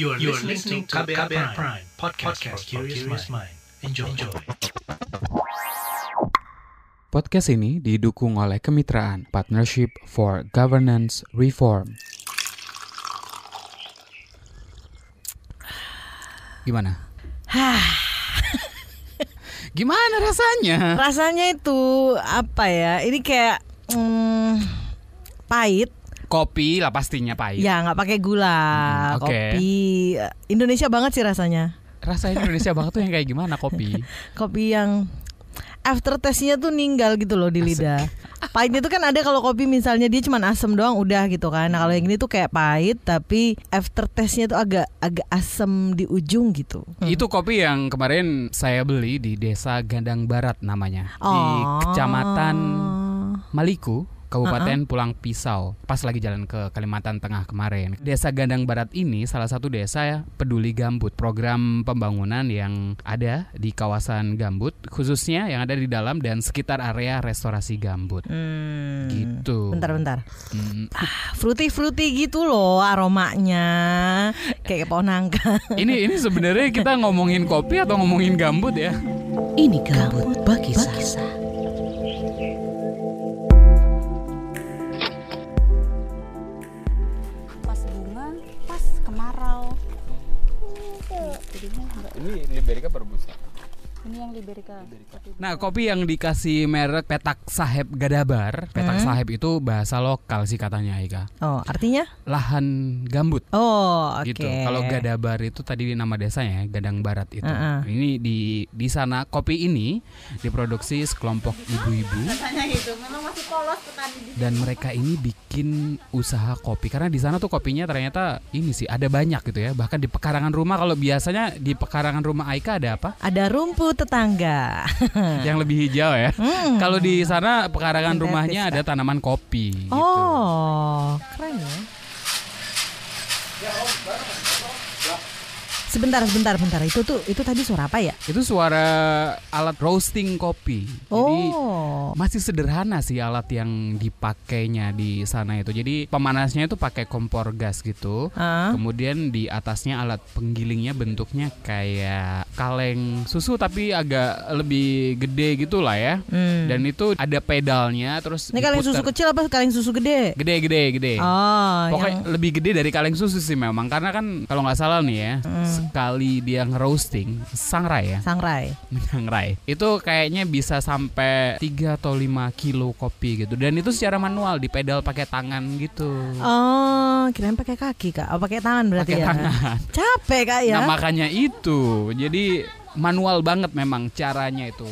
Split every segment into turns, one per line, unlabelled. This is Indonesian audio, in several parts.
You are, you are listening to KBR, KBR Prime, Prime podcast, podcast for curious mind. Enjoy. Enjoy.
Podcast ini didukung oleh kemitraan Partnership for Governance Reform. Gimana? Gimana rasanya?
Rasanya itu apa ya? Ini kayak hmm, pahit
Kopi lah pastinya pahit.
Ya nggak pakai gula.
Hmm, oke.
Kopi Indonesia banget sih rasanya.
Rasanya Indonesia banget tuh yang kayak gimana kopi?
Kopi yang after taste-nya tuh ninggal gitu loh di lidah. Pahitnya tuh kan ada kalau kopi misalnya dia cuma asam doang udah gitu kan. Nah kalau yang ini tuh kayak pahit tapi after taste-nya tuh agak agak asam di ujung gitu. Hmm.
Itu kopi yang kemarin saya beli di Desa Gandang Barat namanya di
Oh.
Kecamatan Maliku. Kabupaten
Uh-uh.
Pulang Pisau pas lagi jalan ke Kalimantan Tengah kemarin. Desa Gandang Barat ini salah satu desa ya peduli gambut, program pembangunan yang ada di kawasan gambut khususnya yang ada di dalam dan sekitar area restorasi gambut.
Hmm.
Gitu.
Bentar-bentar.
Hmm,
Fruity fruity gitu loh aromanya. Kayak pohon nangka.
ini ini sebenarnya kita ngomongin kopi atau ngomongin gambut ya?
Ini gambut Bagisa.
pas jadinya enggak
Ini Liberika berbusa.
Ini yang liberika
Nah, kopi yang dikasih merek Petak Saheb Gadabar. Petak
Hmm.
Saheb itu bahasa lokal sih katanya Ika.
Oh, artinya?
Lahan gambut.
Oh, oke.
gitu. Kalau Gadabar itu tadi nama desanya ya, Gadang Barat itu.
Uh-uh.
Ini di di sana kopi ini diproduksi sekelompok ibu-ibu. Dan mereka ini bikin usaha kopi karena di sana tuh kopinya ternyata ini sih ada banyak gitu ya. Bahkan di pekarangan rumah kalau biasanya di pekarangan rumah Aika ada apa?
Ada rumput tetangga.
Yang lebih hijau ya.
Hmm.
Kalau di sana pekarangan rumahnya ada tanaman kopi gitu.
Oh, keren ya. Sebentar, sebentar, sebentar. Itu tuh, itu tadi suara apa ya?
Itu suara alat roasting kopi. Jadi
Oh,
masih sederhana sih alat yang dipakainya di sana itu. Jadi pemanasnya itu pakai kompor gas gitu.
Ah.
Kemudian di atasnya alat penggilingnya bentuknya kayak kaleng susu tapi agak lebih gede gitu lah ya.
Hmm.
Dan itu ada pedalnya terus
Ini kaleng susu kecil apa kaleng susu gede?
Gede gede gede.
Oh,
Pokoknya
yang
lebih gede dari kaleng susu sih memang karena kan kalau nggak salah nih ya
Hmm.
Sekali dia nge-roasting sangrai ya
sangrai.
sangrai itu kayaknya bisa sampai 3 atau 5 kilo kopi gitu dan itu secara manual di pedal pakai tangan gitu
Oh, kirain pakai kaki kak. Oh, pakai tangan berarti
pakai
ya.
tangan
Capek kak ya.
nah makanya itu jadi manual banget memang caranya itu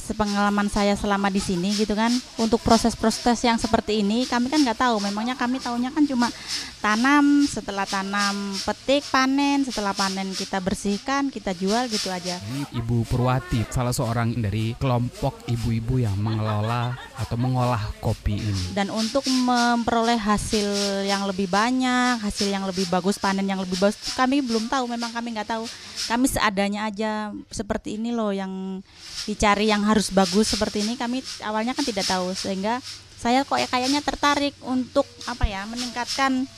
sepengalaman saya selama di sini gitu kan. Untuk proses-proses yang seperti ini kami kan nggak tahu. Memangnya kami tahunya kan cuma tanam setelah tanam petik panen setelah panen kita bersihkan kita jual gitu aja.
Ibu Purwati salah seorang dari kelompok ibu-ibu yang mengelola atau mengolah kopi ini.
Dan untuk memperoleh hasil yang lebih banyak hasil yang lebih bagus panen yang lebih bagus kami belum tahu. Memang kami nggak tahu. Kami seadanya aja seperti ini loh yang dicari yang harus bagus seperti ini kami awalnya kan tidak tahu. Sehingga saya kok ya kayaknya tertarik untuk apa ya meningkatkan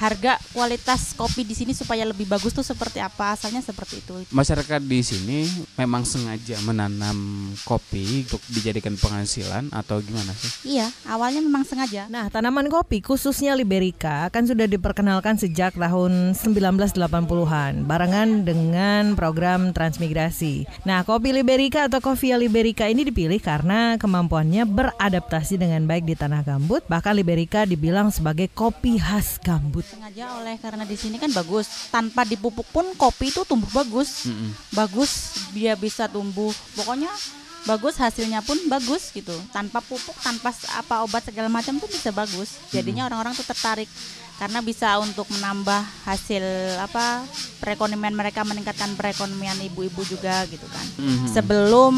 harga kualitas kopi di sini supaya lebih bagus tuh seperti apa asalnya seperti itu
masyarakat di sini memang sengaja menanam kopi untuk dijadikan penghasilan atau gimana sih?
iya awalnya memang sengaja
Nah, tanaman kopi khususnya Liberica kan sudah diperkenalkan sejak tahun 1980-an barengan dengan program transmigrasi. Nah, kopi Liberica atau Coffea Liberica ini dipilih karena kemampuannya beradaptasi dengan baik di tanah gambut. Bahkan Liberica dibilang sebagai kopi khas gambut.
Sengaja oleh karena di sini kan bagus. Tanpa dipupuk pun kopi itu tumbuh bagus.
Mm-mm.
bagus dia bisa tumbuh. Pokoknya bagus hasilnya pun bagus gitu. Tanpa pupuk tanpa apa obat segala macam tuh bisa bagus. Jadinya orang-orang tuh tertarik karena bisa untuk menambah hasil apa perekonomian mereka meningkatkan perekonomian ibu-ibu juga gitu kan.
Mhm.
sebelum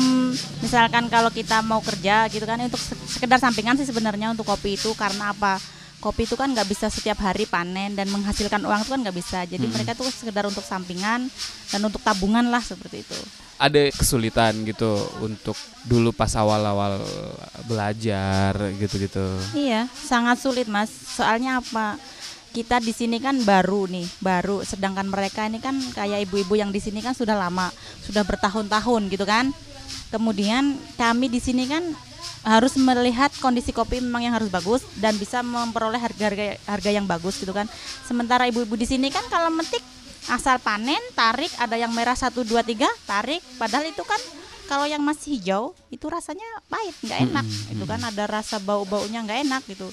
misalkan kalau kita mau kerja gitu kan untuk se- sekedar sampingan sih sebenarnya untuk kopi itu. Karena apa kopi itu kan nggak bisa setiap hari panen dan menghasilkan uang itu kan nggak bisa jadi mereka tuh sekedar untuk sampingan dan untuk tabungan lah seperti itu
ada kesulitan gitu untuk dulu pas awal-awal belajar gitu-gitu.
iya sangat sulit mas soalnya apa kita di sini kan baru nih, baru. Sedangkan mereka ini kan kayak ibu-ibu yang di sini kan sudah lama, sudah bertahun-tahun gitu kan. Kemudian kami di sini kan harus melihat kondisi kopi memang yang harus bagus dan bisa memperoleh harga-harga harga yang bagus gitu kan. Sementara ibu-ibu di sini kan kalau metik asal panen, tarik ada yang merah 1 2 3, tarik. Padahal itu kan kalau yang masih hijau itu rasanya pahit, nggak enak. Itu kan ada rasa bau-baunya nggak enak gitu.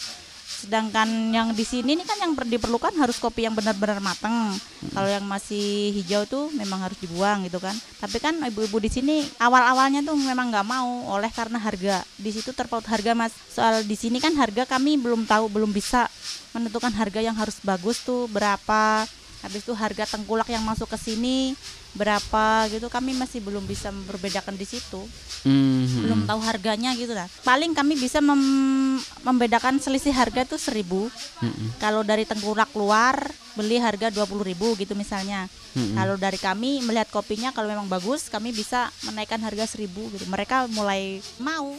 Sedangkan yang di sini ini kan yang per- diperlukan harus kopi yang benar-benar matang. Kalau yang masih hijau tuh memang harus dibuang gitu kan. Tapi kan ibu-ibu di sini awal-awalnya tuh memang nggak mau oleh karena harga. Di situ terpaut harga Mas. Soal di sini kan harga kami belum tahu, belum bisa menentukan harga yang harus bagus tuh berapa. Habis itu harga tengkulak yang masuk ke sini berapa gitu kami masih belum bisa membedakan di situ
Mhm.
belum tahu harganya gitu lah. Paling kami bisa mem- membedakan selisih harga tuh seribu.
Mhm.
Kalau dari tengkulak luar beli harga 20.000 ribu gitu misalnya.
Mhm.
Kalau dari kami melihat kopinya kalau memang bagus kami bisa menaikkan harga seribu gitu. Mereka mulai mau.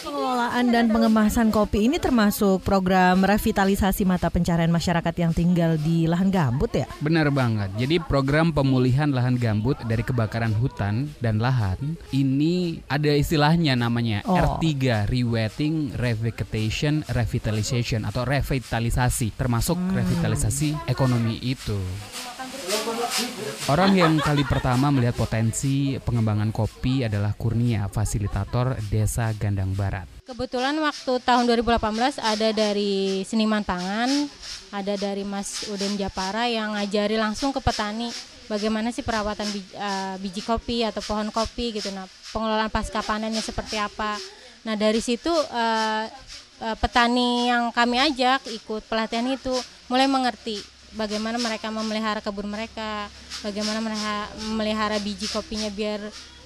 Pengelolaan dan pengemasan kopi ini termasuk program revitalisasi mata pencarian masyarakat yang tinggal di lahan gambut ya?
Benar banget. Jadi program pemulihan lahan gambut dari kebakaran hutan dan lahan ini ada istilahnya namanya
Oh.
R3 Rewetting Revegetation Revitalization atau revitalisasi termasuk revitalisasi ekonomi itu. Orang yang kali pertama melihat potensi pengembangan kopi adalah Kurnia, fasilitator Desa Gandang Barat.
Kebetulan waktu tahun 2018 ada dari seniman pangan, ada dari Mas Udin Japara yang ngajari langsung ke petani bagaimana sih perawatan biji, eh, biji kopi atau pohon kopi gitu. Nah, pengelolaan pasca panennya seperti apa. Nah, dari situ eh, eh, petani yang kami ajak ikut pelatihan itu mulai mengerti bagaimana mereka memelihara kebun mereka, bagaimana mereka memelihara biji kopinya biar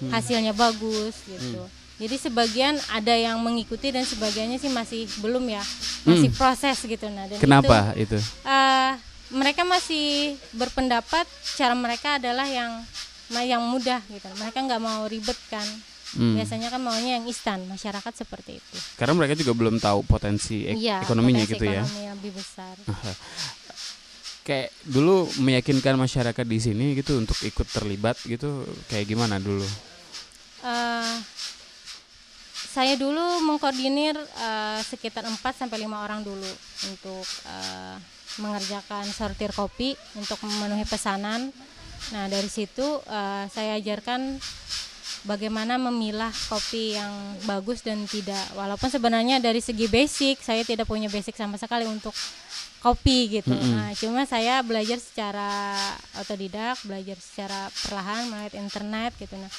hasilnya bagus gitu. Jadi sebagian ada yang mengikuti dan sebagiannya sih masih belum ya, masih proses gitu. Nah, dan
Kenapa
itu,
itu?
eh, mereka masih berpendapat cara mereka adalah yang yang mudah gitu. Mereka nggak mau ribet kan.
Hmm.
Biasanya kan maunya yang instan. Masyarakat seperti itu.
Karena mereka juga belum tahu potensi ek-
Iya,
ekonominya
potensi
gitu ya.
ekonomi yang lebih besar.
Kayak dulu meyakinkan masyarakat di sini gitu untuk ikut terlibat gitu kayak gimana dulu?
Eh, saya dulu mengkoordinir eh, sekitar 4 sampai 5 orang dulu untuk eh, mengerjakan sortir kopi untuk memenuhi pesanan. Nah, dari situ eh, saya ajarkan bagaimana memilah kopi yang bagus dan tidak. Walaupun sebenarnya dari segi basic saya tidak punya basic sama sekali untuk kopi gitu. Nah, cuma saya belajar secara otodidak, belajar secara perlahan melalui internet gitu. Nah,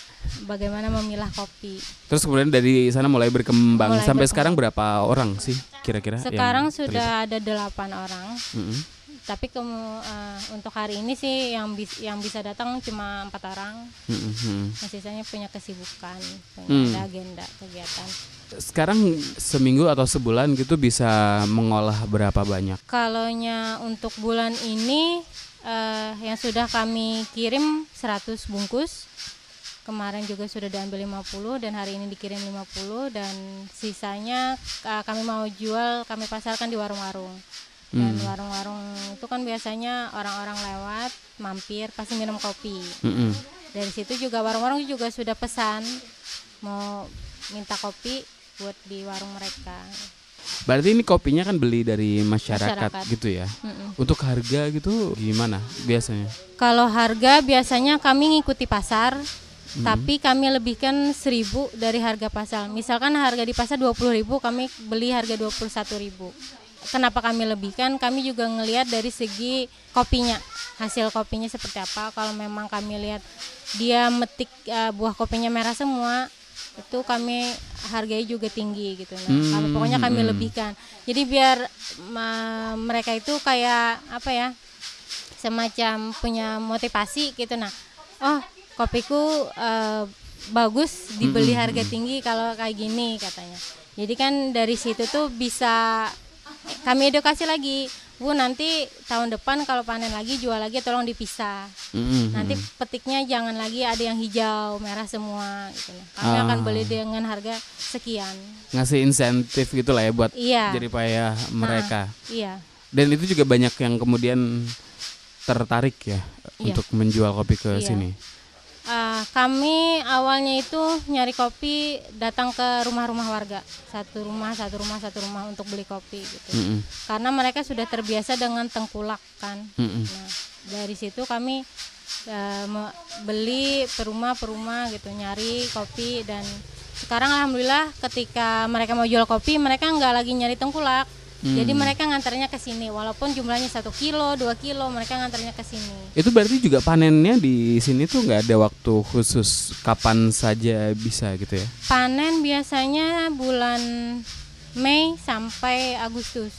bagaimana memilah kopi.
Terus kemudian dari sana mulai berkembang
Mulai
sampai
berkembang.
sekarang berapa orang sih kira-kira?
Sekarang
terlibat?
sudah ada delapan orang.
Mm-mm.
Tapi kemu- eh, untuk hari ini sih yang bis- yang bisa datang cuma empat orang. Yang sisanya punya kesibukan, punya ada agenda kegiatan.
Sekarang seminggu atau sebulan gitu bisa mengolah berapa banyak?
Kalaunya untuk bulan ini eh, yang sudah kami kirim 100 bungkus. Kemarin juga sudah diambil 50 dan hari ini dikirim 50 dan sisanya eh, kami mau jual, kami pasarkan di warung-warung. Dan warung-warung itu kan biasanya orang-orang lewat, mampir pasti minum kopi.
Mm-mm.
Dari situ juga warung-warung juga sudah pesan mau minta kopi buat di warung mereka.
Berarti ini kopinya kan beli dari masyarakat,
Masyarakat.
gitu ya?
Mm-mm.
Untuk harga gitu gimana biasanya?
Kalau harga biasanya kami ngikuti pasar, tapi kami lebihkan 1000 dari harga pasar. Misalkan harga di pasar 20.000, kami beli harga 21.000. Kenapa kami lebihkan? Kami juga ngelihat dari segi kopinya. Hasil kopinya seperti apa? Kalau memang kami lihat dia metik eh, buah kopinya merah semua, itu kami hargai juga tinggi gitu. Nah,
Hmm,
kami- pokoknya kami
hmm.
lebihkan. Jadi biar ma- mereka itu kayak apa ya? semacam punya motivasi gitu nah oh kopiku eh, bagus dibeli harga tinggi kalau kayak gini katanya jadi kan dari situ tuh bisa kami edukasi lagi Bu nanti tahun depan kalau panen lagi jual lagi tolong dipisah.
Mm-mm.
Nanti petiknya jangan lagi ada yang hijau, merah semua gitu lah. Kami
Ah.
akan beli dengan harga sekian.
ngasih insentif gitu lah ya buat
Iya.
jadi payah mereka.
Iya.
Dan itu juga banyak yang kemudian tertarik ya
Iya.
untuk menjual kopi ke
Iya.
sini.
Ah, kami awalnya itu nyari kopi datang ke rumah-rumah warga satu rumah satu rumah satu rumah untuk beli kopi gitu
Mm-mm.
karena mereka sudah terbiasa dengan tengkulak kan
Mm-mm.
nah dari situ kami me- beli per rumah per rumah gitu nyari kopi dan sekarang alhamdulillah ketika mereka mau jual kopi mereka nggak lagi nyari tengkulak jadi
Hmm.
mereka ngantarnya ke sini walaupun jumlahnya satu kilo dua kilo mereka ngantarnya ke sini
Itu berarti juga panennya di sini tuh nggak ada waktu khusus kapan saja bisa gitu ya?
Panen biasanya bulan Mei sampai Agustus.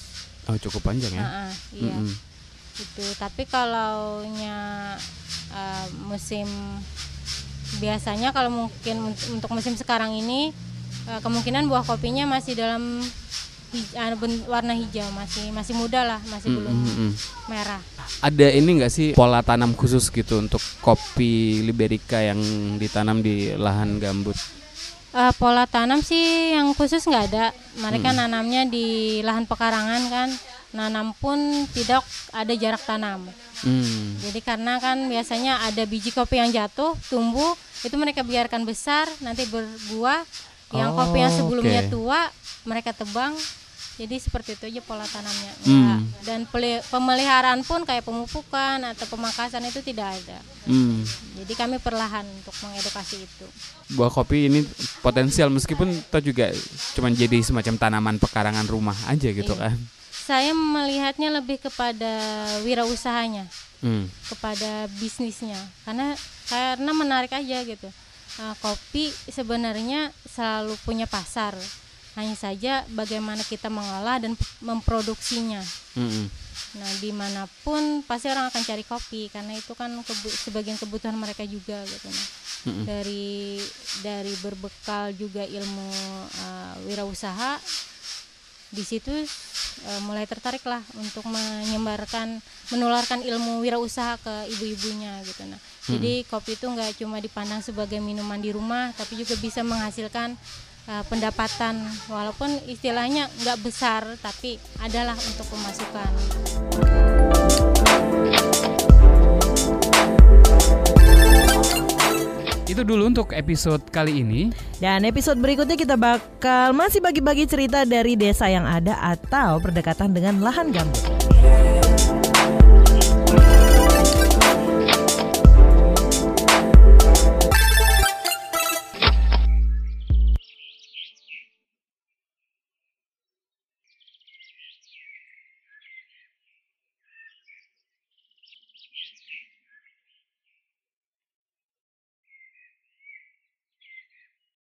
Oh cukup panjang ya?
Ah, ah, iya.
Mm-mm.
Gitu. Tapi kalau nya eh, musim biasanya kalau mungkin un- untuk musim sekarang ini eh, kemungkinan buah kopinya masih dalam hij- ben- warna hijau masih masih muda lah masih belum
Mm-mm.
merah.
Ada ini nggak sih pola tanam khusus gitu untuk kopi liberica yang ditanam di lahan gambut?
Eh, pola tanam sih yang khusus nggak ada. Mereka nanamnya di lahan pekarangan kan. Nanam pun tidak ada jarak tanam.
Hmm.
Jadi karena kan biasanya ada biji kopi yang jatuh, tumbuh, itu mereka biarkan besar, nanti berbuah. Yang kopi yang
Oh,
sebelumnya
oke.
tua, mereka tebang. Jadi seperti itu aja pola tanamnya.
Hmm.
Nggak- Dan pemeliharaan pun kayak pemupukan atau pemangkasan itu tidak ada.
Hmm.
Jadi kami perlahan untuk mengedukasi itu.
Buah kopi ini potensial meskipun itu juga cuma jadi semacam tanaman pekarangan rumah aja gitu
Iya.
kan?
Saya melihatnya lebih kepada wirausahanya.
Hmm.
kepada bisnisnya karena karena menarik aja gitu Nah, kopi sebenarnya selalu punya pasar hanya saja bagaimana kita mengolah dan memproduksinya
Mm-mm.
nah di mana pun pasti orang akan cari kopi karena itu kan kebu- sebagian kebutuhan mereka juga gitu nah.
Mm-mm.
dari dari berbekal juga ilmu uh, wirausaha di situ uh, mulai tertarik lah untuk menyebarkan menularkan ilmu wirausaha ke ibu-ibunya gitu nah jadi kopi itu nggak cuma dipandang sebagai minuman di rumah tapi juga bisa menghasilkan uh, pendapatan walaupun istilahnya nggak besar tapi adalah untuk pemasukan
Itu dulu untuk episode kali ini.
Dan episode berikutnya kita bakal masih bagi-bagi cerita dari desa yang ada atau berdekatan dengan lahan gambut.